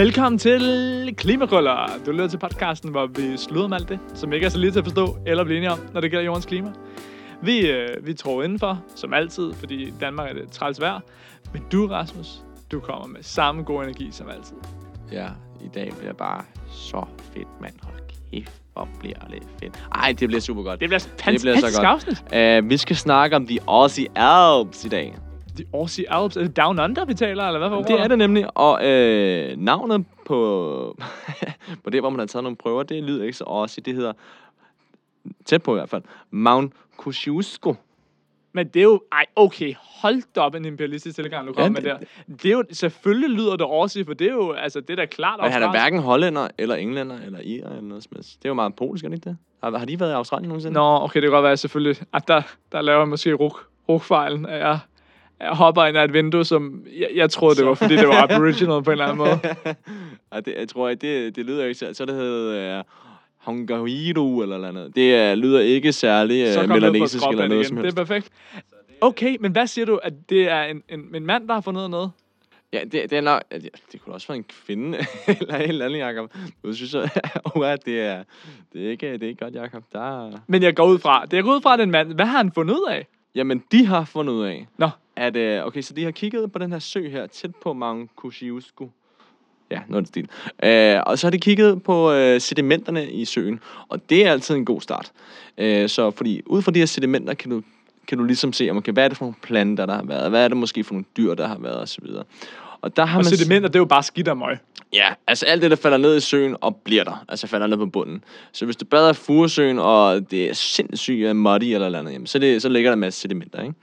Velkommen til Klimakrøller. Du lytter til podcasten, hvor vi slutter med alt det, som ikke er så lige til at forstå eller blive enige om, når det gælder jordens klima. Vi, øh, vi tror indenfor, som altid, fordi Danmark er det træls vejr. Men du, Rasmus, du kommer med samme god energi som altid. Ja, i dag bliver bare så fedt, mand. Hold kæft, hvor bliver det fedt. Ej, det bliver super godt. Det bliver Det fantastisk bliver så godt. afsnit. Uh, vi skal snakke om de Aussie Alps i dag. De Aussie Alps. Er det Down Under, vi taler, eller hvad for Det er det nemlig, og øh, navnet på, på det, hvor man har taget nogle prøver, det lyder ikke så Aussie. Det hedder, tæt på i hvert fald, Mount Kosciuszko. Men det er jo... Ej, okay, hold da op en imperialistisk telegram, du kommer Ja, med det- der. Det er jo... Selvfølgelig lyder det Aussie, for det er jo... Altså, det er da klart Og han er hverken hollænder, eller englænder, eller irer, eller noget som helst. Det er jo meget polsk, er det ikke det? Har, har de været i Australien nogensinde? Nå, okay, det kan godt være selvfølgelig, at der, der laver jeg måske ruk, rukfejlen, at jeg, jeg hopper ind af et vindue, som jeg, jeg troede, det var, fordi det var aboriginal på en eller anden måde. Ej, det, jeg tror, at det, det lyder ikke så... Så det hedder uh, Hongahiru eller noget andet. Det uh, lyder ikke særlig uh, melanesisk eller noget igen. som Det helst. er perfekt. Okay, men hvad siger du, at det er en, en, en mand, der har fundet noget? Ja, det, det er nok... ja, Det kunne også være en kvinde eller en eller anden, Jacob. Nu synes jeg, oh, at det er, det er ikke, det er ikke godt, Jacob. Der er... Men jeg går ud fra, det er ud fra, at det er en mand. Hvad har han fundet ud af? Jamen, de har fundet ud af, Nå, at... Øh, okay, så de har kigget på den her sø her, tæt på Mount Kosciuszko. Ja, noget stil. Øh, og så har de kigget på øh, sedimenterne i søen, og det er altid en god start. Øh, så fordi ud fra de her sedimenter kan du, kan du ligesom se, om, okay, hvad er det for nogle planter, der har været, hvad er det måske for nogle dyr, der har været, osv. Og der har og man... sedimenter, det er jo bare skidt og møg. Ja, altså alt det, der falder ned i søen og bliver der. Altså falder ned på bunden. Så hvis du bader i Furesøen, og det er sindssygt muddy eller eller andet, jamen, så, det, så ligger der en masse sedimenter, ikke?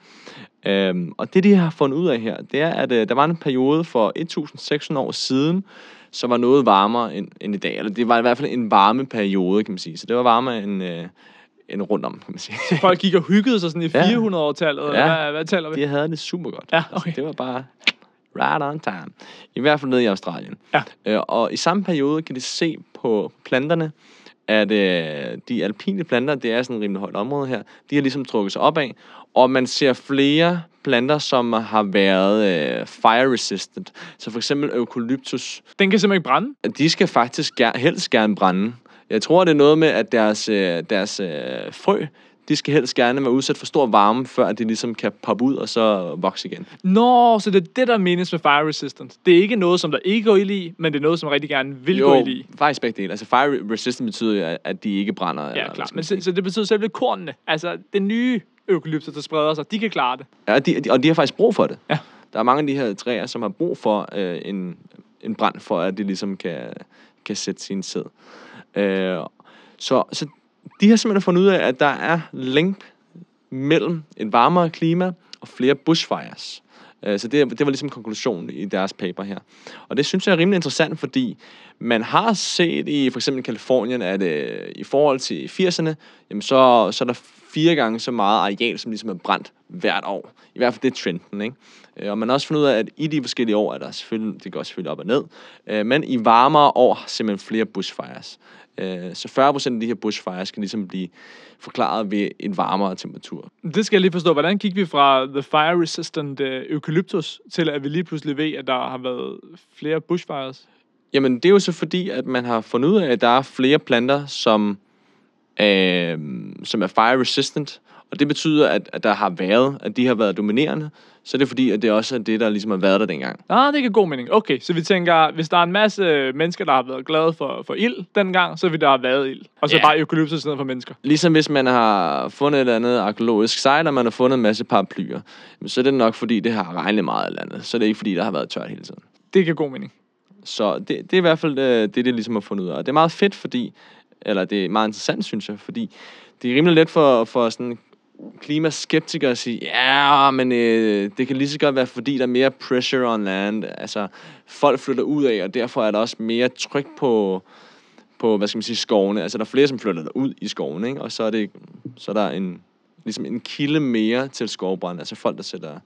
Øhm, og det, de har fundet ud af her, det er, at øh, der var en periode for 1600 år siden, som var noget varmere end, end i dag. Eller det var i hvert fald en varme periode, kan man sige. Så det var varmere end, øh, end rundt om, kan man sige. Folk gik og hyggede sig sådan i Ja. 400-årtallet, eller Ja. hvad, hvad taler vi? De havde det super godt. Ja, okay. altså, det var bare right on time. I hvert fald nede i Australien. Ja. Øh, og i samme periode kan de se på planterne, at øh, de alpine planter, det er sådan et rimelig højt område her, de har ligesom trukket sig opad, og man ser flere planter, som har været øh, fire resistant. Så for eksempel eukalyptus, Den kan simpelthen ikke brænde. de skal faktisk ger- helst gerne brænde. Jeg tror, det er noget med, at deres, øh, deres øh, frø, de skal helst gerne være udsat for stor varme, før at de ligesom kan poppe ud og så vokse igen. Nå, så det er det, der menes med fire resistant. Det er ikke noget, som der ikke går ild i, men det er noget, som rigtig gerne vil gå ild i. faktisk begge dele. Altså fire resistant betyder jo, at- de ikke brænder. eller Ja, hvad klart. Men så, så det betyder selv kornene, altså det nye eukalyptus, der spreder sig, de kan klare det. Ja, de, de, og de har faktisk brug for det. Ja. Der er mange af de her træer, som har brug for øh, en, en brand, for at de ligesom kan, kan sætte sin sæd. Øh, så, så de har simpelthen fundet ud af, at der er link mellem et varmere klima og flere bushfires. Øh, så det, det var ligesom konklusionen i deres paper her. Og det synes jeg er rimelig interessant, fordi man har set i for eksempel Kalifornien, at øh, i forhold til 80'erne, jamen så, så er der fire gange så meget areal, som ligesom er brændt hvert år. I hvert fald det er trenden, ikke? Øh, Og man har også fundet ud af, at i de forskellige år er der selvfølgelig, det går selvfølgelig op og ned, øh, men i varmere år har simpelthen flere bushfires. Øh, Så 40% af de her bushfires kan ligesom blive forklaret ved en varmere temperatur. Det skal jeg lige forstå. Hvordan gik vi fra the fire resistant eukalyptus til, at vi lige pludselig ved, at der har været flere bushfires? Jamen, det er jo så fordi, at man har fundet ud af, at der er flere planter, som, øh, som er fire resistant. Og det betyder, at, at der har været, at de har været dominerende. Så det er fordi, at det også er det, der ligesom har været der dengang. Ah, det giver god mening. Okay, så vi tænker, hvis der er en masse mennesker, der har været glade for, for ild dengang, så vil der have været ild. Og så Ja. bare eukalyptus stedet for mennesker. Ligesom hvis man har fundet et eller andet arkeologisk sejl, og man har fundet en masse paraplyer, så er det nok fordi, det har regnet meget eller andet. Så er det ikke fordi, der har været tørt hele tiden. Det giver god mening. Så det, det er i hvert fald øh, det, det ligesom har fundet ud af. Og det er meget fedt, fordi, eller det er meget interessant, synes jeg, fordi det er rimelig let for, for sådan klimaskeptikere at sige, ja, men øh, det kan lige så godt være, fordi der er mere pressure on land. Altså, folk flytter ud af, og derfor er der også mere tryk på, på hvad skal man sige, skovene. Altså, der er flere, som flytter ud i skoven, ikke? Og så er, det, så er der en, ligesom en kilde mere til skovbrand. Altså folk, der sætter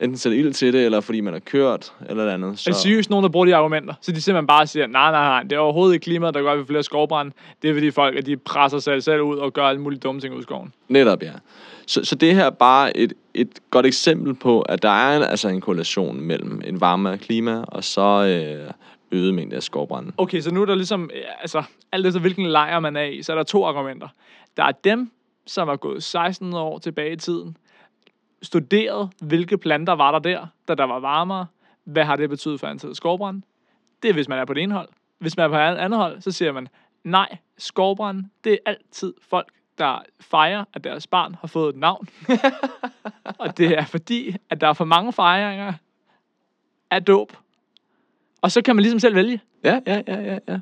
enten sætter ild til det, eller fordi man har kørt, eller noget andet. Så. Er seriøst nogen, der bruger de argumenter? Så de simpelthen bare siger, nej, nej, nej, det er overhovedet ikke klimaet, der gør, at vi flere skovbrænde. Det er fordi folk, at de presser sig selv ud og gør alle mulige dumme ting ud i skoven. Netop, ja. Så, så det her er bare et, et godt eksempel på, at der er en, altså en korrelation mellem en varmere klima og så øh, øget mængde af skovbrænde. Okay, så nu er der ligesom, ja, altså, alt efter hvilken lejr man er i, så er der to argumenter. Der er dem, som er gået 16 år tilbage i tiden, studeret, hvilke planter var der der, da der var varmere, hvad har det betydet for antallet af. Det er, hvis man er på det ene hold. Hvis man er på et andet hold, så siger man, nej, skovbrænde, det er altid folk, der fejrer, at deres barn har fået et navn. og det er fordi, at der er for mange fejringer af dåb. Og så kan man ligesom selv vælge. Ja, ja, ja, ja, ja.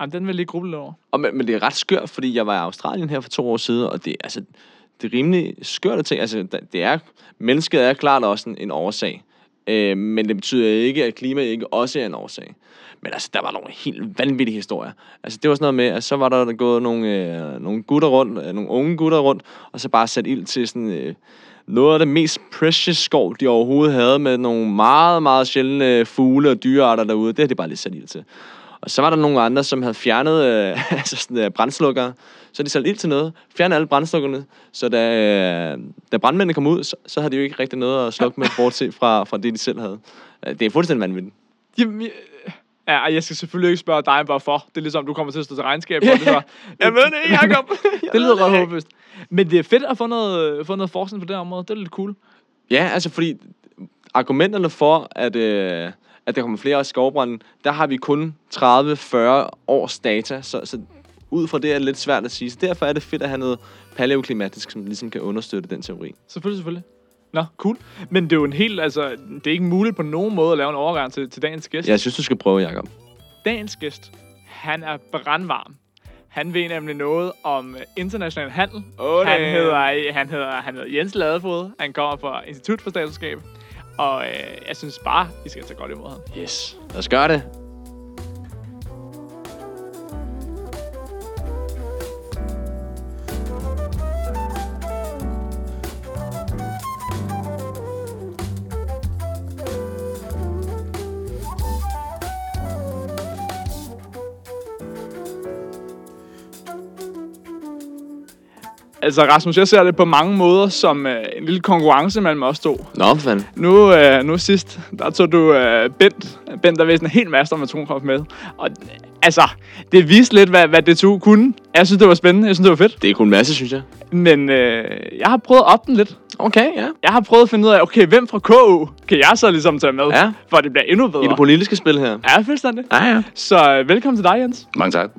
Jamen, den vil lige gruble over. Og, men, men det er ret skørt, fordi jeg var i Australien her for to år siden, og det, altså, det er rimelig skørt at tænke. Altså, det er, mennesket er klart også en, en årsag. Øh, men det betyder ikke, at klima ikke også er en årsag. Men altså, der var nogle helt vanvittige historier. Altså, det var sådan noget med, at så var der gået nogle, øh, nogle gutter rundt, øh, nogle unge gutter rundt, og så bare sat ild til sådan... Øh, noget af det mest precious skov, de overhovedet havde, med nogle meget, meget sjældne fugle og dyrearter derude. Det har de bare lige sat ild til. Og så var der nogle andre, som havde fjernet øh, altså sådan, øh, brændslukkere. Så de satte ild til noget, fjernede alle brændslukkerne. Så da, øh, da brandmændene kom ud, så, så havde de jo ikke rigtig noget at slukke med, bortset fra, fra det, de selv havde. Øh, Det er fuldstændig vanvittigt. Jamen, jeg- ja, jeg skal selvfølgelig ikke spørge dig, hvorfor. Det er ligesom, du kommer til at stå til regnskab for det. Så. Jeg ved det ikke, Jacob. det lyder ret håbløst. Men det er fedt at få noget, få noget forskning på det her område. Det er lidt cool. Ja, altså fordi argumenterne for, at, øh, at der kommer flere skovbrænde, der har vi kun 30-40 års data, så, så ud fra det er det lidt svært at sige. Så derfor er det fedt at have noget paleoklimatisk, som ligesom kan understøtte den teori. Selvfølgelig, selvfølgelig. Nå, cool. Men det er jo en helt, altså, det er ikke muligt på nogen måde at lave en overgang til, til dagens gæst. Jeg synes, du skal prøve, Jacob. Dagens gæst, han er brandvarm. Han ved nemlig noget om øh, international handel. Åh, han, hedder, han, hedder, han hedder Jens Ladefod. Han kommer fra Institut for Statskab. Og øh, jeg synes bare, I skal tage godt imod ham. Yes. Lad os gøre det. Altså Rasmus, jeg ser det på mange måder som øh, en lille konkurrence mellem os to. Nå, for fanden. Nu, øh, nu sidst, der tog du øh, Bent. Bent, der vidste en helt masse om atomkraft med. Og øh, altså, det viste lidt, hvad, hvad det tog kunne. Jeg synes, det var spændende. Jeg synes, det var fedt. Det er kun en masse, synes jeg. Men øh, jeg har prøvet at op den lidt. Okay, ja. Jeg har prøvet at finde ud af, okay, hvem fra KU kan jeg så ligesom tage med, Ja. for det bliver endnu bedre. I det politiske spil her. Ja, fuldstændig. Ja, ja. Så øh, velkommen til dig, Jens. Mange tak.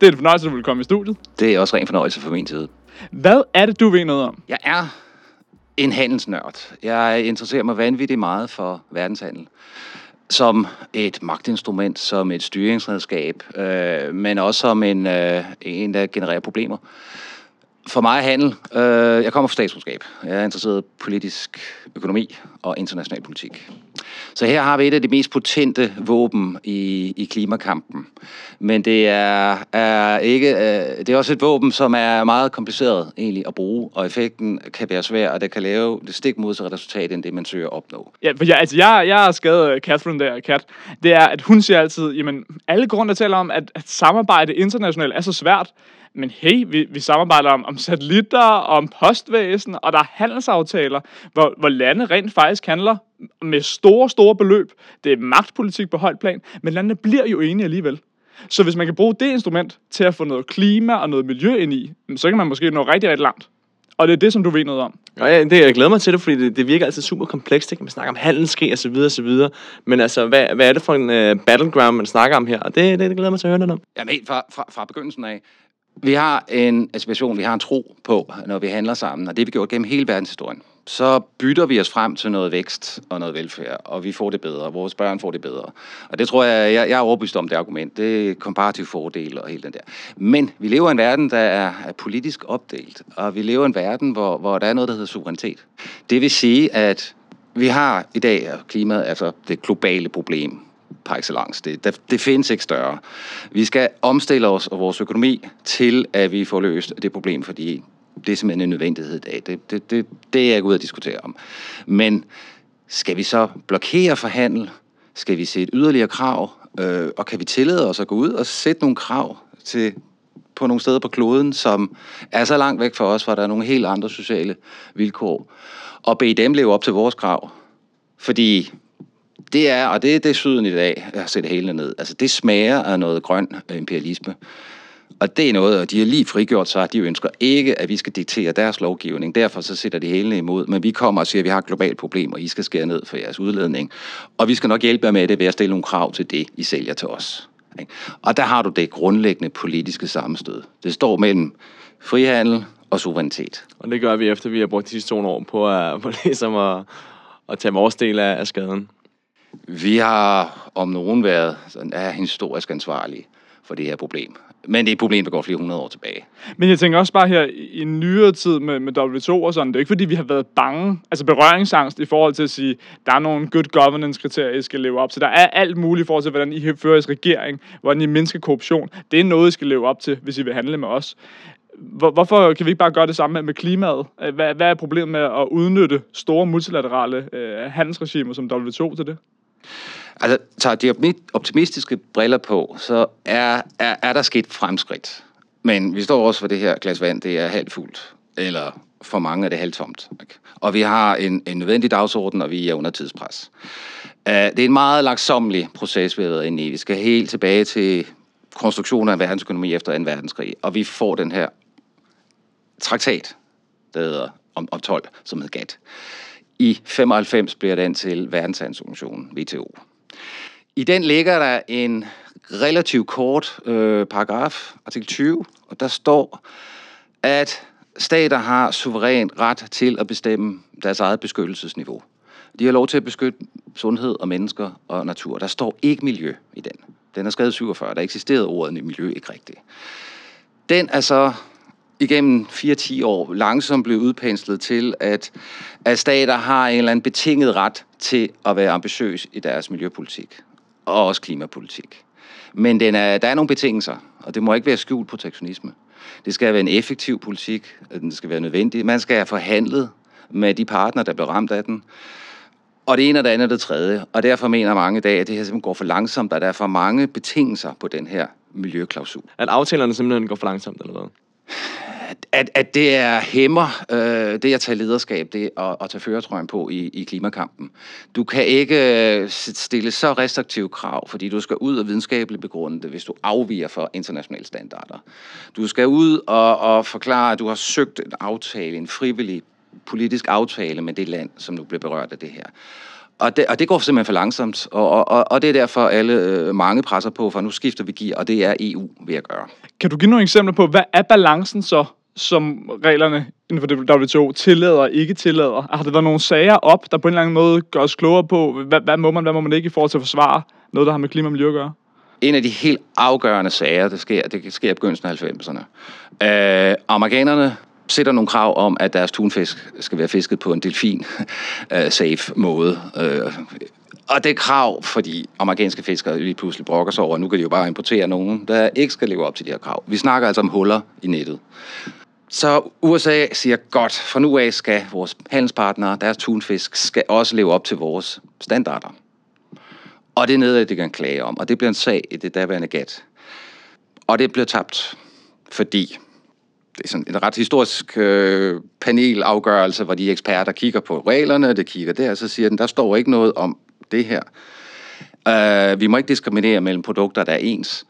Det er en fornøjelse, at du vil komme i studiet. Det er også ren fornøjelse fra min side. Hvad er det, du ved noget om? Jeg er en handelsnørd. Jeg interesserer mig vanvittigt meget for verdenshandel. Som et magtinstrument, som et styringsredskab, øh, men også som en, øh, en, der genererer problemer. For mig er handel, øh, jeg kommer fra statskundskab. Jeg er interesseret i politisk økonomi og international politik. Så her har vi et af de mest potente våben i, i klimakampen. Men det er, er ikke, øh, det er også et våben, som er meget kompliceret egentlig at bruge, og effekten kan være svær, og det kan lave det stik modsatte resultat, end det man søger at opnå. Ja, for jeg, altså, jeg, jeg har skadet øh, Catherine der, Kat. Det er, at hun siger altid, jamen, alle grunde taler om, at, at samarbejde internationalt er så svært. Men hey, vi, vi samarbejder om, om satellitter, om postvæsen, og der er handelsaftaler, hvor, hvor lande rent faktisk handler med store, store beløb. Det er magtpolitik på højt plan, men landene bliver jo enige alligevel. Så hvis man kan bruge det instrument til at få noget klima og noget miljø ind i, så kan man måske nå rigtig, rigtig langt. Og det er det, som du ved noget om. Og ja, det, jeg glæder mig til det, fordi det, det virker altid super komplekst. Ikke? Man snakker om handelskrig og så videre og så videre. Men altså, hvad, hvad er det for en uh, battleground, man snakker om her? Og det, det, det glæder mig til at høre lidt om. Jamen helt fra, fra, fra begyndelsen af. Vi har en aspiration, vi har en tro på, når vi handler sammen, og det har vi gjort gennem hele verdenshistorien. Så bytter vi os frem til noget vækst og noget velfærd, og vi får det bedre, vores børn får det bedre. Og det tror jeg, jeg, jeg er overbevist om det argument, det er komparativ fordel og hele den der. Men vi lever i en verden, der er, er politisk opdelt, og vi lever i en verden, hvor, hvor der er noget, der hedder suverænitet. Det vil sige, at vi har i dag klimaet, altså det globale problem, par excellence. Det, det, det findes ikke større. Vi skal omstille os og vores økonomi til, at vi får løst det problem, fordi det er simpelthen en nødvendighed i dag. Det, det, det, det er jeg ikke ude at diskutere om. Men skal vi så blokere for handel? Skal vi sætte yderligere krav? Øh, og kan vi tillade os at gå ud og sætte nogle krav til på nogle steder på kloden, som er så langt væk fra os, hvor der er nogle helt andre sociale vilkår, og bede dem leve op til vores krav? Fordi det er, og det er det syden i dag, jeg har set hele ned. Altså, det smager af noget grøn imperialisme. Og det er noget, og de har lige frigjort sig, de ønsker ikke, at vi skal diktere deres lovgivning. Derfor så sætter de hele imod. Men vi kommer og siger, at vi har et globalt problem, og I skal skære ned for jeres udledning. Og vi skal nok hjælpe jer med det ved at stille nogle krav til det, I sælger til os. Og der har du det grundlæggende politiske sammenstød. Det står mellem frihandel og suverænitet. Og det gør vi efter, vi har brugt de sidste to år på at, på ligesom at, at tage vores del af, af skaden. Vi har om nogen været sådan, er historisk ansvarlige for det her problem. Men det er et problem, der går flere hundrede år tilbage. Men jeg tænker også bare her i nyere tid med, med WTO og sådan, det er ikke fordi, vi har været bange, altså berøringsangst i forhold til at sige, der er nogle good governance-kriterier, I skal leve op til. Der er alt muligt i forhold til, hvordan I fører jeres regering, hvordan I mindsker korruption. Det er noget, I skal leve op til, hvis I vil handle med os. Hvor, hvorfor kan vi ikke bare gøre det samme med klimaet? Hvad, hvad er problemet med at udnytte store multilaterale øh, handelsregimer som WTO til det? Altså, tager de optimistiske briller på, så er, er, er der sket fremskridt. Men vi står også for det her glas vand, det er halvt fuldt. Eller for mange er det halvt tomt. Og vi har en, en nødvendig dagsorden, og vi er under tidspres. Uh, det er en meget langsomlig proces, vi har været inde i. Vi skal helt tilbage til konstruktionen af verdensøkonomi efter 2. verdenskrig, og vi får den her traktat, der hedder om, om 12, som hedder GATT. I 95 bliver den til verdenshandelsorganisationen, WTO. I den ligger der en relativt kort øh, paragraf, artikel 20, og der står, at stater har suveræn ret til at bestemme deres eget beskyttelsesniveau. De har lov til at beskytte sundhed og mennesker og natur. Der står ikke miljø i den. Den er skrevet 47. Der eksisterede ordet miljø ikke rigtigt. Den er så igennem 4-10 år langsomt blevet udpenslet til, at, at stater har en eller anden betinget ret til at være ambitiøs i deres miljøpolitik og også klimapolitik. Men den er, der er nogle betingelser, og det må ikke være skjult protektionisme. Det skal være en effektiv politik, den skal være nødvendig. Man skal have forhandlet med de partner, der bliver ramt af den. Og det ene og det andet og det tredje. Og derfor mener mange i dag, at det her simpelthen går for langsomt, og der er for mange betingelser på den her miljøklausul. At aftalerne simpelthen går for langsomt, eller hvad? At, at det er hæmmer øh, det at tage lederskab, det at, at tage føretrøjen på i, i klimakampen. Du kan ikke øh, stille så restriktive krav, fordi du skal ud og videnskabeligt begrunde det, hvis du afviger for internationale standarder. Du skal ud og, og forklare, at du har søgt en aftale, en frivillig politisk aftale med det land, som nu bliver berørt af det her. Og det, og det går simpelthen for langsomt, og, og, og det er derfor alle øh, mange presser på, for nu skifter vi gear, og det er EU ved at gøre. Kan du give nogle eksempler på, hvad er balancen så, som reglerne inden for WTO tillader og ikke tillader? Har der været nogle sager op, der på en eller anden måde gør os klogere på, hvad, hvad må man, hvad må man ikke i forhold til at forsvare noget, der har med klima og miljø at gøre? En af de helt afgørende sager, det sker, det sker i begyndelsen af 90'erne. Øh, amerikanerne sætter nogle krav om, at deres tunfisk skal være fisket på en delfin-safe øh, måde. Øh, og det er krav, fordi amerikanske fiskere lige pludselig brokker sig over, at nu kan de jo bare importere nogen, der ikke skal leve op til de her krav. Vi snakker altså om huller i nettet. Så USA siger godt, for nu af skal vores handelspartnere, deres tunfisk, skal også leve op til vores standarder. Og det er noget, det kan klage om, og det bliver en sag i det daværende gat. Og det bliver tabt, fordi det er sådan en ret historisk øh, panelafgørelse, hvor de eksperter kigger på reglerne, det kigger der, og så siger den, der står ikke noget om det her. Uh, vi må ikke diskriminere mellem produkter, der er ens.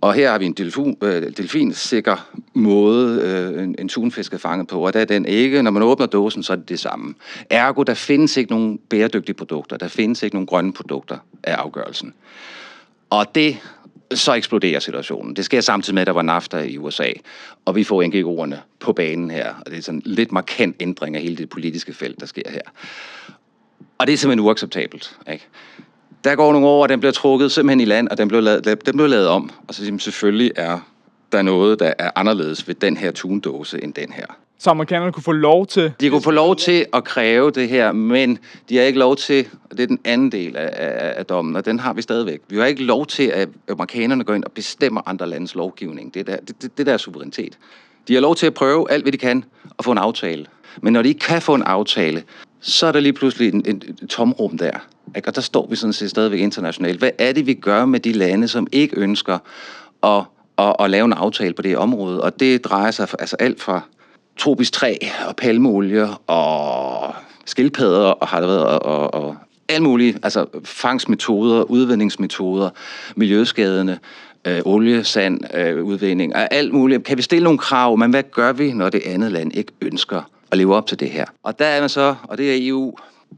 Og her har vi en delfin, øh, delfinsikker måde, øh, en, en tunfisk er fanget på, og der er den ikke. Når man åbner dåsen, så er det det samme. Ergo, der findes ikke nogen bæredygtige produkter, der findes ikke nogen grønne produkter af afgørelsen. Og det så eksploderer situationen. Det sker samtidig med, at der var NAFTA i USA, og vi får NGO'erne på banen her. Og det er sådan en lidt markant ændring af hele det politiske felt, der sker her. Og det er simpelthen uacceptabelt. Ikke? Der går nogle år, og den bliver trukket simpelthen i land, og den bliver lavet, den bliver lavet om. Og så siger selvfølgelig er der noget, der er anderledes ved den her tundåse end den her. Så amerikanerne kunne få lov til... De kunne få lov til at kræve det her, men de har ikke lov til, og det er den anden del af, af, af dommen, og den har vi stadigvæk. Vi har ikke lov til, at amerikanerne går ind og bestemmer andre landes lovgivning. Det er der, det, det der er suverænitet. De har lov til at prøve alt, hvad de kan, at få en aftale. Men når de ikke kan få en aftale, så er der lige pludselig en, en, en tomrum der. Ikke? Og der står vi sådan set stadigvæk internationalt. Hvad er det, vi gør med de lande, som ikke ønsker at, at, at lave en aftale på det område? Og det drejer sig for, altså alt fra tropisk træ og palmeolie og skildpadder og har det været og, og, og alle mulige, altså fangstmetoder, udvindingsmetoder, miljøskadende, øh, olie, sand, øh, udvinding, og alt muligt. Kan vi stille nogle krav, men hvad gør vi, når det andet land ikke ønsker at leve op til det her? Og der er man så, og det er EU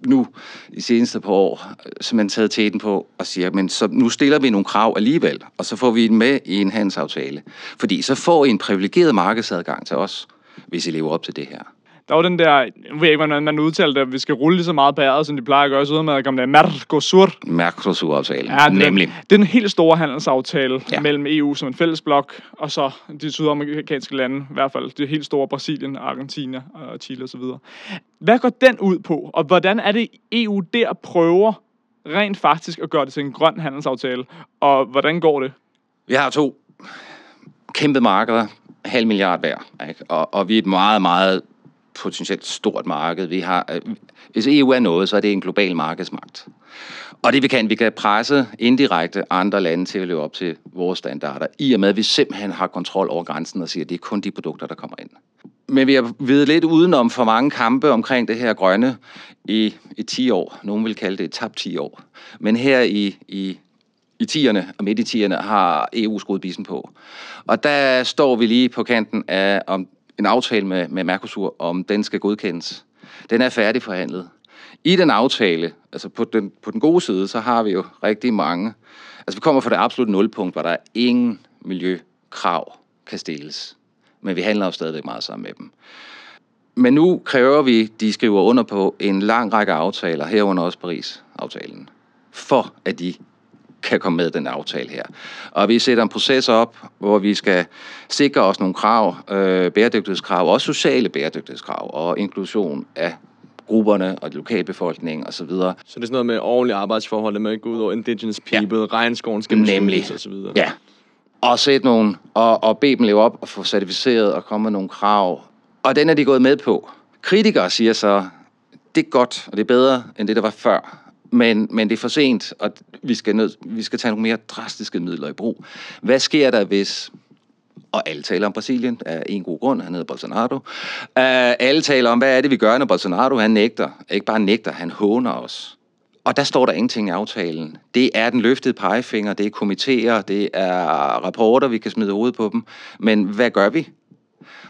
nu i seneste par år, øh, som man taget tæten på og siger, men så nu stiller vi nogle krav alligevel, og så får vi en med i en handelsaftale. Fordi så får I en privilegeret markedsadgang til os, hvis I lever op til det her der var den der, nu ved jeg ikke, hvordan man udtaler det, at vi skal rulle lige så meget bæret, som de plejer at gøre, så med at komme der Mercosur. Mercosur-aftalen, ja, nemlig. Det er en helt stor handelsaftale ja. mellem EU som en fælles blok, og så de sydamerikanske lande, i hvert fald det helt store Brasilien, Argentina og Chile osv. Hvad går den ud på, og hvordan er det EU der prøver rent faktisk at gøre det til en grøn handelsaftale, og hvordan går det? Vi har to kæmpe markeder, halv milliard hver, ikke? Og, og vi er et meget, meget potentielt stort marked. Vi har, øh, hvis EU er noget, så er det en global markedsmagt. Og det vi kan, vi kan presse indirekte andre lande til at leve op til vores standarder, i og med at vi simpelthen har kontrol over grænsen og siger, at det er kun de produkter, der kommer ind. Men vi har ved lidt udenom for mange kampe omkring det her grønne i, i 10 år. Nogen vil kalde det et tabt 10 år. Men her i, i, i tierne og midt i tierne har EU skruet bisen på. Og der står vi lige på kanten af, om en aftale med, med Mercosur, om den skal godkendes. Den er færdigforhandlet. I den aftale, altså på den, på den gode side, så har vi jo rigtig mange. Altså vi kommer fra det absolut nulpunkt, hvor der er ingen miljøkrav kan stilles. Men vi handler jo stadigvæk meget sammen med dem. Men nu kræver vi, de skriver under på en lang række aftaler, herunder også Paris-aftalen, for at de kan komme med den aftale her. Og vi sætter en proces op, hvor vi skal sikre os nogle krav, øh, bæredygtighedskrav, også sociale bæredygtighedskrav og inklusion af grupperne og lokalbefolkningen osv. Så, videre. så det er sådan noget med ordentlige arbejdsforhold, med gå ud over indigenous people, ja. regnskoven skal Nemlig. og så videre. Ja. Og sætte nogle, og, og bede dem leve op og få certificeret og komme med nogle krav. Og den er de gået med på. Kritikere siger så, det er godt, og det er bedre, end det, der var før men, men det er for sent, og vi skal, nød, vi skal tage nogle mere drastiske midler i brug. Hvad sker der, hvis og alle taler om Brasilien af en god grund, han hedder Bolsonaro. Uh, alle taler om, hvad er det, vi gør, når Bolsonaro han nægter. Ikke bare nægter, han håner os. Og der står der ingenting i aftalen. Det er den løftede pegefinger, det er komitéer, det er rapporter, vi kan smide hovedet på dem. Men hvad gør vi?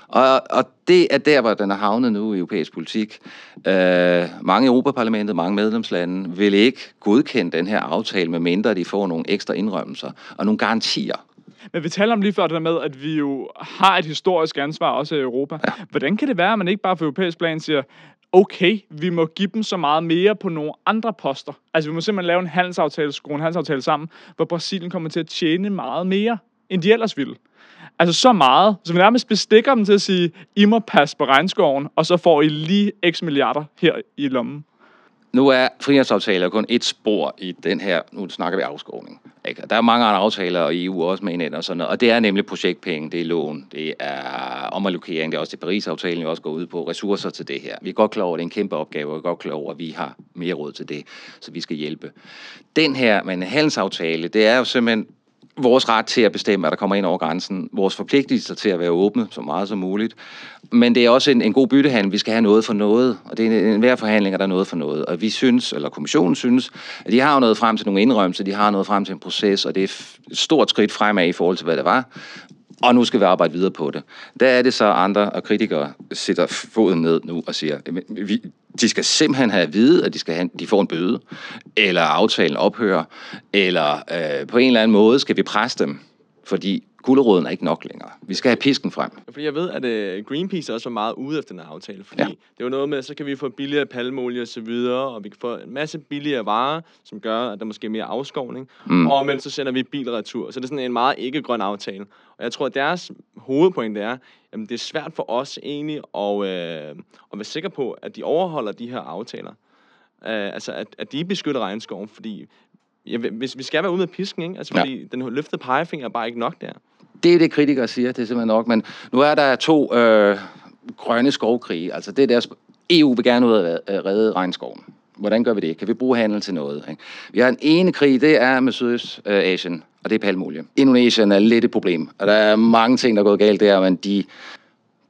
Og, og det er der, hvor den er havnet nu i europæisk politik. Øh, mange i Europaparlamentet, mange medlemslande vil ikke godkende den her aftale, medmindre de får nogle ekstra indrømmelser og nogle garantier. Men vi taler om lige før det der med, at vi jo har et historisk ansvar også i Europa. Ja. Hvordan kan det være, at man ikke bare for europæisk plan siger, okay, vi må give dem så meget mere på nogle andre poster. Altså vi må simpelthen lave en handelsaftale, skrue en handelsaftale sammen, hvor Brasilien kommer til at tjene meget mere, end de ellers ville. Altså så meget, så vi nærmest bestikker dem til at sige, I må passe på regnskoven, og så får I lige x milliarder her i lommen. Nu er frihandelsaftaler kun et spor i den her, nu snakker vi afskovning. Ikke? Der er mange andre aftaler, og EU også med hinanden og sådan noget, og det er nemlig projektpenge, det er lån, det er omallokering, det er også det Paris-aftalen, vi også går ud på, ressourcer til det her. Vi er godt klar over, at det er en kæmpe opgave, og vi er godt klar over, at vi har mere råd til det, så vi skal hjælpe. Den her, men en handelsaftale, det er jo simpelthen vores ret til at bestemme, at der kommer ind over grænsen, vores forpligtelser til at være åbne så meget som muligt. Men det er også en, en god byttehandel. Vi skal have noget for noget, og det er en, en hver forhandling, er der noget for noget. Og vi synes, eller kommissionen synes, at de har noget frem til nogle indrømmelser, de har noget frem til en proces, og det er et stort skridt fremad i forhold til, hvad det var og nu skal vi arbejde videre på det. Der er det så andre og kritikere sætter foden ned nu og siger, vi, de skal simpelthen have at vide, at de, skal have, de får en bøde, eller aftalen ophører, eller øh, på en eller anden måde skal vi presse dem, fordi gulderåden er ikke nok længere. Vi skal have pisken frem. Fordi jeg ved, at uh, Greenpeace også var meget ude efter den her aftale. Fordi ja. det jo noget med, så kan vi få billigere palmolie og så videre, og vi kan få en masse billigere varer, som gør, at der måske er mere afskovning. Mm. Og men så sender vi bilretur. Så det er sådan en meget ikke-grøn aftale. Og jeg tror, at deres hovedpoint er, at det er svært for os egentlig at, øh, at være sikre på, at de overholder de her aftaler. Uh, altså, at, at de beskytter regnskoven, fordi ja, hvis vi skal være ude med pisken, ikke? Altså, fordi ja. den løftede pegefinger er bare ikke nok der. Det er det, kritikere siger, det er simpelthen nok. Men nu er der to øh, grønne skovkrige. Altså, det er deres... EU vil gerne ud at redde regnskoven. Hvordan gør vi det? Kan vi bruge handel til noget? Ikke? Vi har en ene krig, det er med Sydøstasien, og det er palmolie. Indonesien er lidt et problem, og der er mange ting, der er gået galt der, men de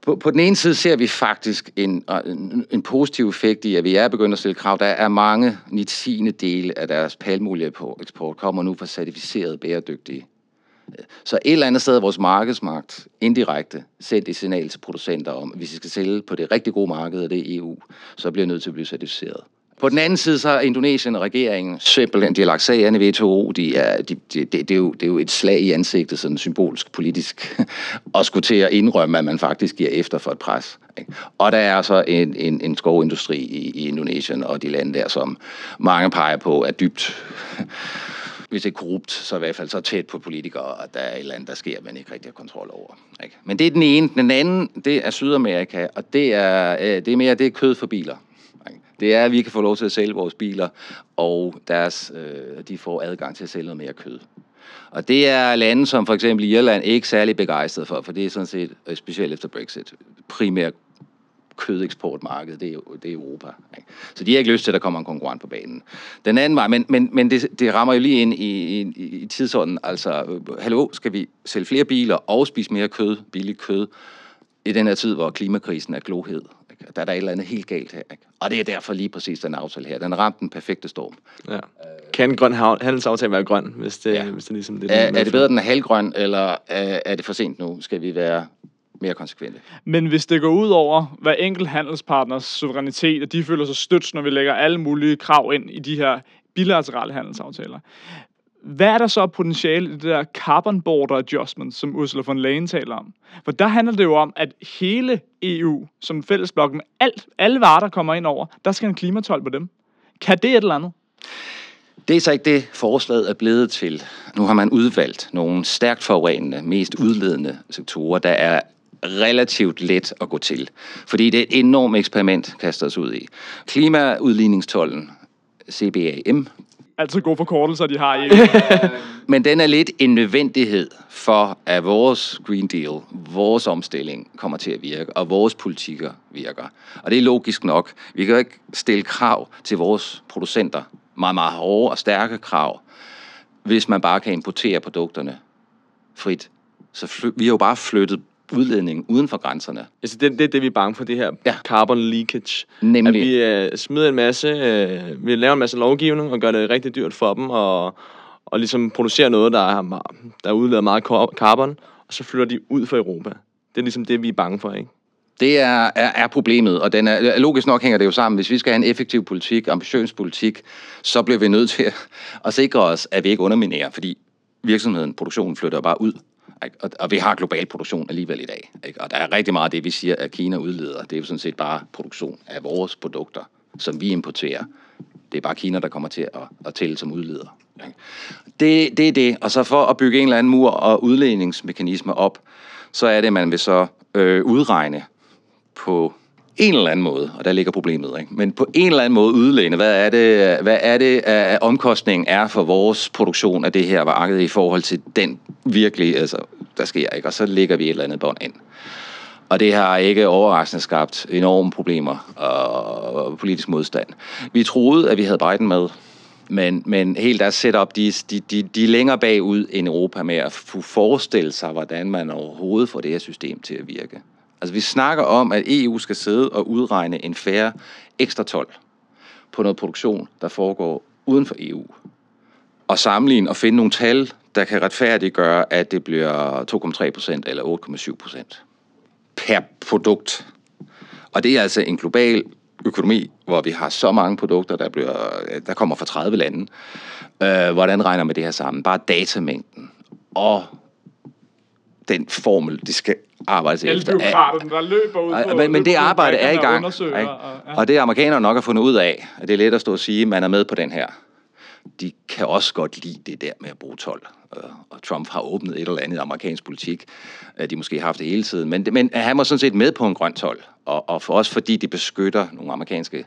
på, på den ene side ser vi faktisk en, øh, en, en positiv effekt i, at vi er begyndt at stille krav. Der er mange 90 dele af deres palmolie på eksport kommer nu fra certificeret bæredygtige. Så et eller andet sted er vores markedsmagt indirekte sendt et signal til producenter om, at hvis vi skal sælge på det rigtig gode marked, og det er EU, så bliver nødt til at blive certificeret. På den anden side, så er Indonesien og regeringen simpelthen, de har lagt sagerne i WTO, de er, de, de, det, det, er jo, det er jo et slag i ansigtet, sådan symbolsk politisk, og skulle til at indrømme, at man faktisk giver efter for et pres. Ikke? Og der er så en, en, en skovindustri i, i Indonesien og de lande der, som mange peger på er dybt hvis ikke korrupt, så i hvert fald så tæt på politikere, at der er et eller andet, der sker, man ikke rigtig har kontrol over. Ikke? Men det er den ene. Den anden, det er Sydamerika, og det er, øh, det er mere det er kød for biler. Det er, at vi kan få lov til at sælge vores biler, og deres, øh, de får adgang til at sælge noget mere kød. Og det er lande som for eksempel Irland ikke særlig begejstret for, for det er sådan set, øh, specielt efter Brexit, primært kødeksportmarked, det er, det er Europa. Ikke? Så de har ikke lyst til, at der kommer en konkurrent på banen. Den anden vej, men, men, men det, det rammer jo lige ind i, i, i tidsånden. Altså, øh, hallo, skal vi sælge flere biler og spise mere kød, billigt kød, i den her tid, hvor klimakrisen er glohed? Ikke? Der er der et eller andet helt galt her. Ikke? Og det er derfor lige præcis den aftale her. Den har ramt den perfekte storm. Ja. Kan en grøn handelsaftale være grøn, hvis det, ja. hvis det ligesom det, er, er det bedre, at den er halvgrøn, eller er, er det for sent nu? Skal vi være mere konsekvente. Men hvis det går ud over hver enkelt handelspartners suverænitet, og de føler sig stødt, når vi lægger alle mulige krav ind i de her bilaterale handelsaftaler, hvad er der så potentiale i det der carbon border adjustment, som Ursula von Leyen taler om? For der handler det jo om, at hele EU som fællesblok med alt, alle varer, der kommer ind over, der skal en klimatol på dem. Kan det et eller andet? Det er så ikke det, forslaget er blevet til. Nu har man udvalgt nogle stærkt forurenende, mest udledende sektorer, der er relativt let at gå til. Fordi det er et enormt eksperiment, kaster os ud i. Klimaudligningstollen, CBAM, altid gode forkortelser, de har i. Men den er lidt en nødvendighed for, at vores Green Deal, vores omstilling kommer til at virke, og vores politikker virker. Og det er logisk nok. Vi kan jo ikke stille krav til vores producenter, meget, meget hårde og stærke krav, hvis man bare kan importere produkterne frit. Så fly, vi har jo bare flyttet udledning uden for grænserne. Altså det, det er det, vi er bange for, det her ja. carbon leakage. Nemlig. At vi uh, smider en masse, uh, vi laver en masse lovgivning og gør det rigtig dyrt for dem, og, og ligesom producerer noget, der, er, der udleder meget carbon, og så flytter de ud fra Europa. Det er ligesom det, vi er bange for, ikke? Det er, er, er problemet, og den er, logisk nok hænger det jo sammen. Hvis vi skal have en effektiv politik, ambitiøs politik, så bliver vi nødt til at, at sikre os, at vi ikke underminerer, fordi virksomheden, produktionen flytter bare ud. Og, og vi har global produktion alligevel i dag. Ikke? Og der er rigtig meget af det, vi siger, at Kina udleder. Det er jo sådan set bare produktion af vores produkter, som vi importerer. Det er bare Kina, der kommer til at, at tælle som udleder. Ikke? Det, det er det. Og så for at bygge en eller anden mur og udledningsmekanisme op, så er det, at man vil så øh, udregne på en eller anden måde, og der ligger problemet, ikke? men på en eller anden måde udlæne, hvad er det, hvad er det at omkostningen er for vores produktion af det her marked i forhold til den virkelig, altså, der sker, ikke? og så ligger vi et eller andet bånd ind. Og det har ikke overraskende skabt enorme problemer og politisk modstand. Vi troede, at vi havde Biden med, men, men helt deres setup, de, de, de, de er længere bagud end Europa med at forestille sig, hvordan man overhovedet får det her system til at virke. Altså vi snakker om, at EU skal sidde og udregne en færre ekstra 12 på noget produktion, der foregår uden for EU. Og sammenligne og finde nogle tal, der kan retfærdiggøre, at det bliver 2,3 procent eller 8,7 procent per produkt. Og det er altså en global økonomi, hvor vi har så mange produkter, der, bliver, der kommer fra 30 lande. Øh, hvordan regner man det her sammen? Bare datamængden og den formel, det skal arbejdes Alle efter. Alle der løber ud på, men, men det arbejde er i gang. Og, ja. og det amerikanerne nok har fundet ud af, at det er let at stå og sige, at man er med på den her. De kan også godt lide det der med at bruge 12. Og Trump har åbnet et eller andet amerikansk politik. De måske har haft det hele tiden. Men, men han var sådan set med på en grøn 12. Og, og for os, fordi det beskytter nogle amerikanske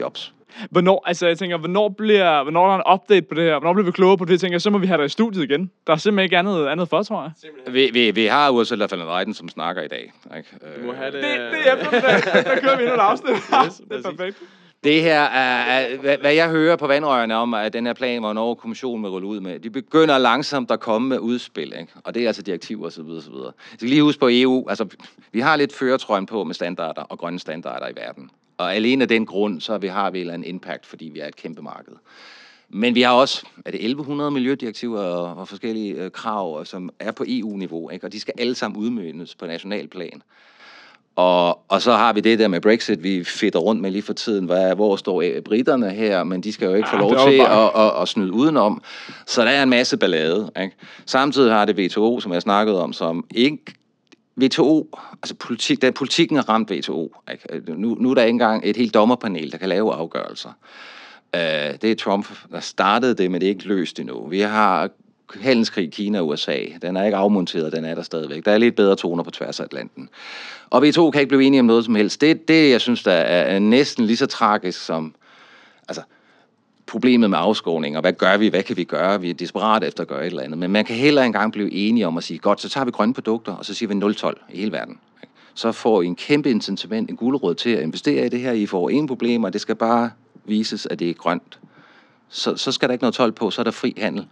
jobs. Hvornår, altså jeg tænker, hvornår bliver, hvornår er der en update på det her? Hvornår bliver vi klogere på det? Jeg tænker, så må vi have dig i studiet igen. Der er simpelthen ikke andet, andet for, tror jeg. Vi, vi, vi har Ursula von der Leyen, som snakker i dag. Ikke? Du må have det. Det, det er efter det. Der kører vi endnu et afsnit. Yes, det er perfekt. Det her er, er hvad, hvad jeg hører på vandrørene om, at den her plan, hvor Norge kommissionen vil rulle ud med, de begynder langsomt at komme med udspil, ikke? og det er altså direktiver osv. osv. Så skal lige huske på EU, altså vi har lidt føretrøjen på med standarder og grønne standarder i verden. Og alene af den grund, så vi har vi en eller anden impact, fordi vi er et kæmpe marked. Men vi har også, er det 1100 miljødirektiver og, og forskellige øh, krav, som er på EU-niveau, ikke? og de skal alle sammen udmyndes på national plan. Og, og så har vi det der med Brexit, vi fedter rundt med lige for tiden. Hvad, hvor står øh, britterne her? Men de skal jo ikke få Ja, lov det er jo til bare- at, at, at snyde udenom. Så der er en masse ballade. Ikke? Samtidig har det WTO, som jeg snakkede om, som ikke WTO, altså politik, da politikken har ramt WTO. Ikke? Øh, nu, nu er der ikke engang et helt dommerpanel, der kan lave afgørelser. Uh, det er Trump, der startede det, men det er ikke løst endnu. Vi har handelskrig Kina og USA. Den er ikke afmonteret, den er der stadigvæk. Der er lidt bedre toner på tværs af Atlanten. Og WTO kan ikke blive enige om noget som helst. Det, det jeg synes, der er, er næsten lige så tragisk som altså, problemet med afskåning, og hvad gør vi, hvad kan vi gøre? Vi er desperate efter at gøre et eller andet. Men man kan heller ikke engang blive enige om at sige, godt, så tager vi grønne produkter, og så siger vi 0-12 i hele verden. Så får I en kæmpe incitament, en guldråd til at investere i det her. I får ingen problemer, det skal bare vises, at det er grønt. Så, så skal der ikke noget 12 på, så er der fri handel.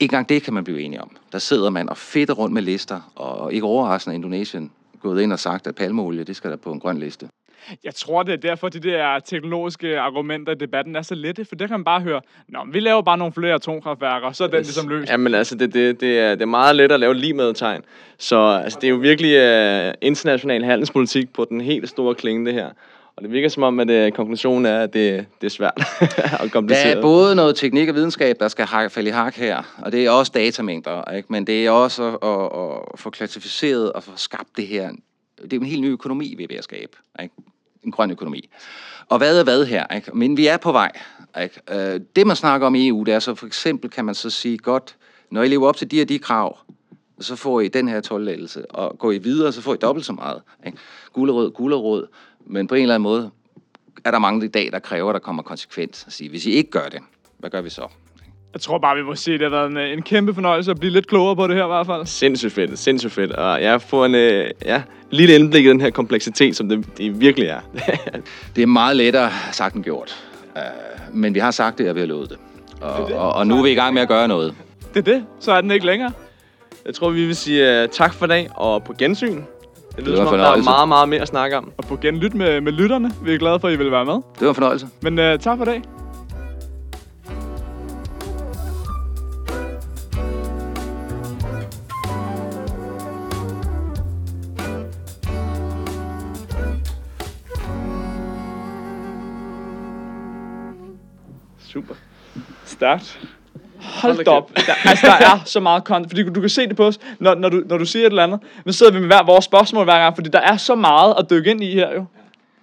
Ikke engang det kan man blive enige om. Der sidder man og fedter rundt med lister, og ikke overraskende Indonesien gået ind og sagt, at palmeolie, det skal der på en grøn liste. Jeg tror, det er derfor, de der teknologiske argumenter i debatten er så lette, for der kan man bare høre, Nå, vi laver bare nogle flere atomkraftværker, og så er den ligesom løst. Jamen altså, det, det, det, er, det er meget let at lave lige med tegn. Så altså, det er jo virkelig uh, international handelspolitik på den helt store klinge, det her. Og det virker som om, at uh, konklusionen er, at det, det er svært og Der kompliceret. er både noget teknik og videnskab, der skal hak- falde i hak her, og det er også datamængder, ikke? men det er også at, at, at få klassificeret og få skabt det her. Det er en helt ny økonomi, vi er ved at skabe. Ikke? En grøn økonomi. Og hvad er hvad her? Ikke? Men vi er på vej. Ikke? Øh, Det, man snakker om i EU, det er så for eksempel, kan man så sige, godt, når I lever op til de og de krav, så får I den her tolvlettelse, og går I videre, så får I dobbelt så meget. Ikke? Gulerød, gulerød, men på en eller anden måde er der mange i dag, der kræver, at der kommer konsekvens. At sige, hvis I ikke gør det, hvad gør vi så? Jeg tror bare, vi må sige, at det har været en, øh, en kæmpe fornøjelse at blive lidt klogere på det her i hvert fald. Sindssygt fedt, sindssygt fedt. Og jeg får en uh, ja, lille indblik i den her kompleksitet, som det, det virkelig er. Det er meget lettere sagt end gjort. Uh, men vi har sagt det, og vi har lovet det. Og, og, og nu er vi i gang med at gøre noget. Det er det, så er den ikke længere. jeg tror, vi vil sige uh, tak for i dag, og på gensyn. Det lyder var som om, der er meget, meget mere at snakke om. Og på genlyt med, med lytterne. Vi er glade for, at I vil være med. Det var en fornøjelse. Men uh, tak for i dag. Stærkt. Hold Hold da op. Der, altså, der er så meget content. Fordi du kan se det på os, når, når, du, når du siger et eller andet. Nu sidder vi med hver vores spørgsmål hver gang, fordi der er så meget at dykke ind i her jo.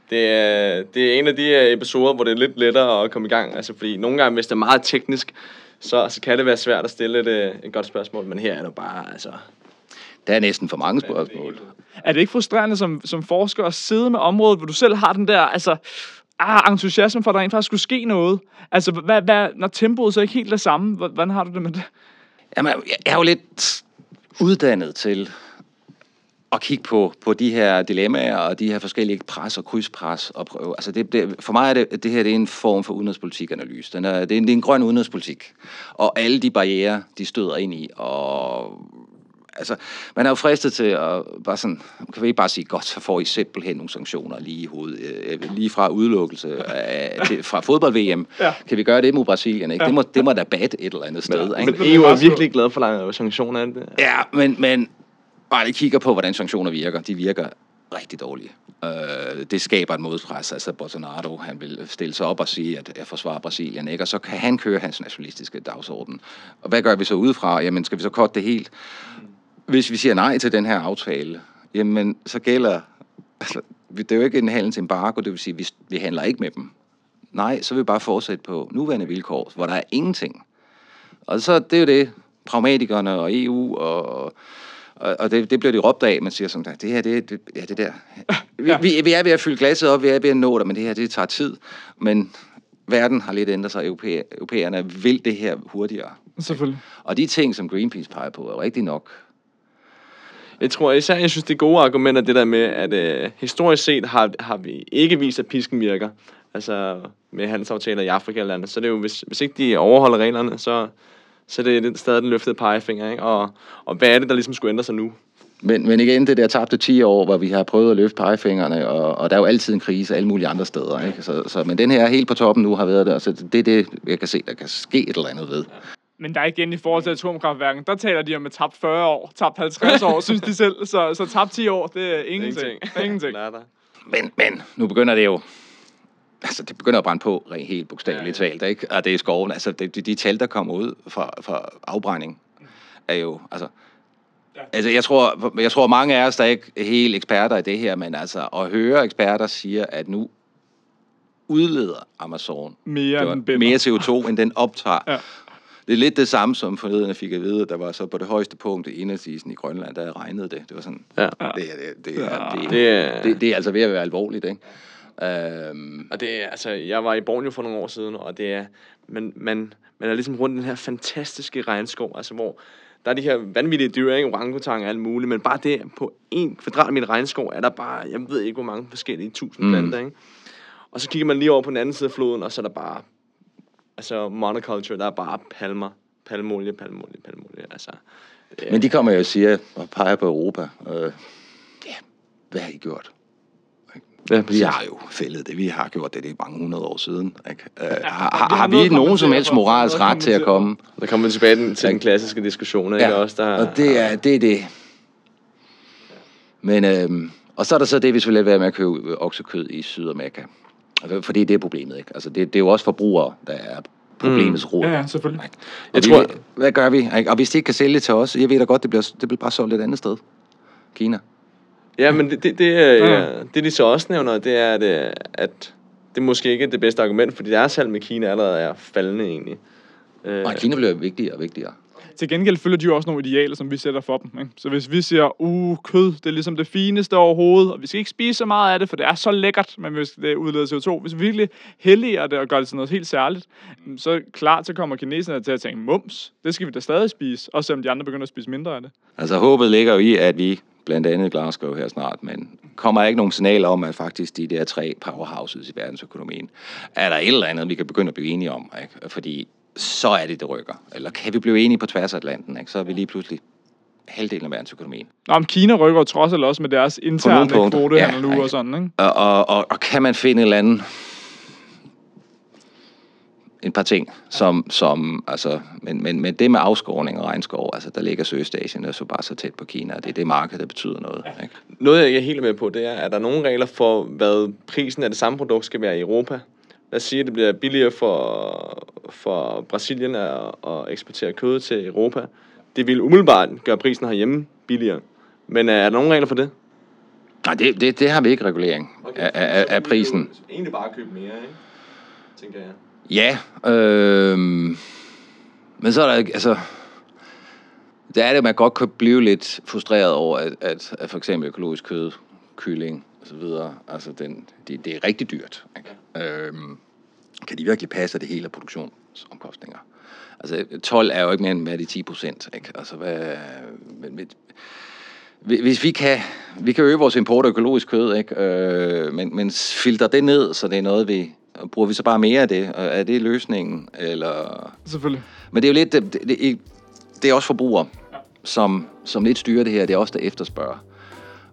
Det er, det er en af de øh, episoder, hvor det er lidt lettere at komme i gang. Altså, fordi nogle gange, hvis det er meget teknisk, så, så kan det være svært at stille et, øh, et godt spørgsmål. Men her er det bare, altså... Der er næsten for mange spørgsmål. Er det ikke frustrerende som, som forsker at sidde med området, hvor du selv har den der, altså, ah, entusiasme for, at der rent faktisk skulle ske noget? Altså, hvad, hvad, når tempoet så ikke helt det samme, hvordan har du det med det? Jamen, jeg er jo lidt uddannet til at kigge på, på de her dilemmaer og de her forskellige pres og krydspres. Og prøve. Altså det, det, for mig er det, det her det er en form for udenrigspolitikanalyse. Den er, det, er en, det er en grøn udenrigspolitik. Og alle de barriere, de støder ind i. Og altså, man er jo fristet til at bare sådan, kan vi ikke bare sige, godt, så får I simpelthen nogle sanktioner lige i hovedet, øh, lige fra udelukkelse af, til, fra fodbold-VM. Ja. Kan vi gøre det mod Brasilien? Ikke? Det, må, det må da bat et eller andet sted. ikke? Men EU er virkelig glad for lange sanktioner. Er det det? Ja, men, men bare lige kigger på, hvordan sanktioner virker. De virker rigtig dårlige. Øh, det skaber et modpres. Altså Bolsonaro, han vil stille sig op og sige, at jeg forsvarer Brasilien, ikke? og så kan han køre hans nationalistiske dagsorden. Og hvad gør vi så udefra? Jamen, skal vi så korte det helt? Hvis vi siger nej til den her aftale, jamen, så gælder... Altså, det er jo ikke en handelsembargo, det vil sige, at vi, vi handler ikke med dem. Nej, så vil vi bare fortsætte på nuværende vilkår, hvor der er ingenting. Og så det er jo det, pragmatikerne og EU og, og, og det, det bliver de råbt af, man siger sådan, det her, det, det, ja, det der. Vi, vi, vi er ved at fylde glasset op, vi er ved at nå det, men det her, det tager tid. Men verden har lidt ændret sig, Europæ, europæerne vil det her hurtigere. Selvfølgelig. Og de ting, som Greenpeace peger på, er rigtig nok. Jeg tror især, jeg synes, det er gode argumenter, det der med, at øh, historisk set har, har vi ikke vist, at pisken virker. Altså med handelsaftaler i Afrika eller andet. Så det er jo, hvis, hvis ikke de overholder reglerne, så, så det er det stadig den løftede pegefinger, ikke? Og, og hvad er det, der ligesom skulle ændre sig nu? Men, men igen, det der tabte 10 år, hvor vi har prøvet at løfte pegefingrene, og, og der er jo altid en krise alle mulige andre steder. Ikke? Så, så, men den her helt på toppen nu har været der, så det er det, jeg kan se, der kan ske et eller andet ved. Men der er igen i forhold til atomkraftværken, der taler de om et tabt 40 år, tabt 50 år, synes de selv. Så, så tabt 10 år, det er ingenting. Ingenting. Nada. Men, men nu begynder det jo... Altså, det begynder at brænde på, rent helt bogstaveligt Ja, ja. talt, ikke? Og det er skoven. Altså, de, de, de tal, der kommer ud fra, fra afbrænding, er jo... Altså, Ja. altså jeg, tror, jeg tror, mange af os, der er ikke er helt eksperter i det her, men altså, at høre eksperter siger, at nu udleder Amazon Mere var mere CO2, end den optager. Ja. Det er lidt det samme, som forleden jeg fik at vide, at der var så på det højeste punkt i indlandsisen i Grønland, der regnede det. Det var sådan, Ja. det, er, det, det, er, det, Det det, det er altså ved at være alvorligt, ikke? Øhm, Og det er, altså, jeg var i Borneo for nogle år siden, og det er, man, man, man er ligesom rundt i den her fantastiske regnskov, altså hvor der er de her vanvittige dyr, ikke? Orangutang og alt muligt, men bare det, på en kvadratmeter regnskov, er der bare, jeg ved ikke, hvor mange forskellige tusind mm. planter, ikke? Og så kigger man lige over på den anden side af floden, og så er der bare, altså monoculture, der er bare palmer, palmolie, palmolie, palmolie, altså. det er- men de kommer jo og siger, og peger på Europa, øh, ja, hvad har I gjort? ja, Vi præcis. har jo fældet det, vi har gjort det, det er mange hundrede år siden. Ikke? Øh, har, vi har, har har vi nogen som helst moralsk ret til at komme? Der kommer vi tilbage den- til den klassiske diskussion, ikke? Også der, og det er det. Er det. Men, øhm, og så er der så det, hvis vi lader være med at købe oksekød i Sydamerika. Altså, Fordi det er problemet, ikke? Altså, det, det er jo også forbrugere, der er problemets rod. Ja, ja, selvfølgelig. Ikke? Og Jeg vi, tror- Hvad gør vi? Ikke? Og hvis de ikke kan sælge til os, jeg ved da godt, det bliver, det bliver bare solgt et andet sted. Kina. Ja, men det, det, det, er, Ja. ja. det de så også nævner, det er, at, øh, at det måske ikke er det bedste argument, fordi deres salg med Kina allerede er faldende egentlig. Øh, Nej, Kina bliver vigtigere og vigtigere. Til gengæld følger de jo også nogle idealer, som vi sætter for dem. Ikke? Så hvis vi siger, uh, kød, det er ligesom det fineste overhovedet, og vi skal ikke spise så meget af det, for det er så lækkert, men hvis det udleder CO2, hvis vi virkelig helliger det og gør det til noget helt særligt, mm, så klart, så kommer kineserne til at tænke, mums, det skal vi da stadig spise, også selvom de andre begynder at spise mindre af det. Altså håbet ligger jo i, at vi blandt andet Glasgow her snart, men kommer ikke nogen signaler om, at faktisk de der tre powerhouses i verdensøkonomien, er der et eller andet, vi kan begynde at blive enige om, ikke? fordi så er det, det rykker. Eller kan vi blive enige på tværs af Atlanten, ikke? så er vi lige pludselig halvdelen af verdensøkonomien. Nå, men Kina rykker trods alt også med deres interne kvotehandel Ja, nu og sådan, ikke? Og, og, og, og kan man finde et eller andet, et par ting, som, som altså, men, men, men det med afskovning og regnskov, altså der ligger Sydøstasien er så bare så tæt på Kina, og det er det marked, der betyder noget. Ikke? Noget, jeg ikke er helt med på, det er, at der er nogle regler for, hvad prisen af det samme produkt skal være i Europa. Lad os sige, at det bliver billigere for, for Brasilien at, at eksportere kød til Europa. Det vil umiddelbart gøre prisen herhjemme billigere. Men øh, er der nogle regler for det? Nej, det, det, det har vi ikke regulering af, af, af prisen. Egentlig bare købe mere, ikke? Tænker jeg. Ja, øh, men så er der ikke, altså, der er det, at man godt kan blive lidt frustreret over, at, at, at for eksempel økologisk kød, kylling og så videre, altså den, det, det er rigtig dyrt. Ikke? Øh, kan de virkelig passe det hele af produktionsomkostninger? Altså 12 er jo ikke mere end hvad de 10 procent, ikke? Altså hvad, hvis vi kan, vi kan øge vores import af økologisk kød, ikke? Øh, men, men filter det ned, så det er noget, vi... Bruger vi så bare mere af det? Og Er det løsningen? Eller... Selvfølgelig. Men det er jo lidt... Det, det, det, er også forbrugere, som, som lidt styrer det her. Det er også der efterspørger.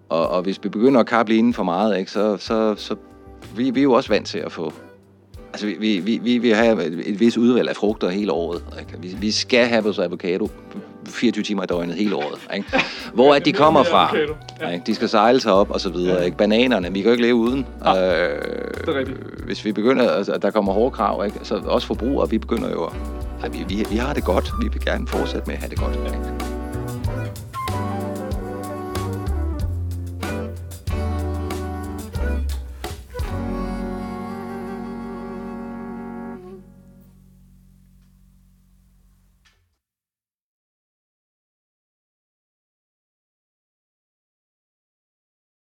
Og, og hvis vi begynder at kappe inden for meget, ikke, så, så, så vi, vi er jo også vant til at få... Altså, vi, vi, vi, vi have et, vis udvalg af frugter hele året. Ikke? Vi, vi skal have vores avocado 24 timer i døgnet hele året. Ikke? Hvor er de kommer fra? Ja. Ikke? De skal sejle sig op og så videre. Ikke? Bananerne, vi kan jo ikke leve uden. Øh, det er rigtigt. Hvis vi begynder, altså, at der kommer hårde krav, ikke? så også forbrugere, vi begynder jo at... Ja, vi, vi, vi har det godt. Vi vil gerne fortsætte med at have det godt. Ikke?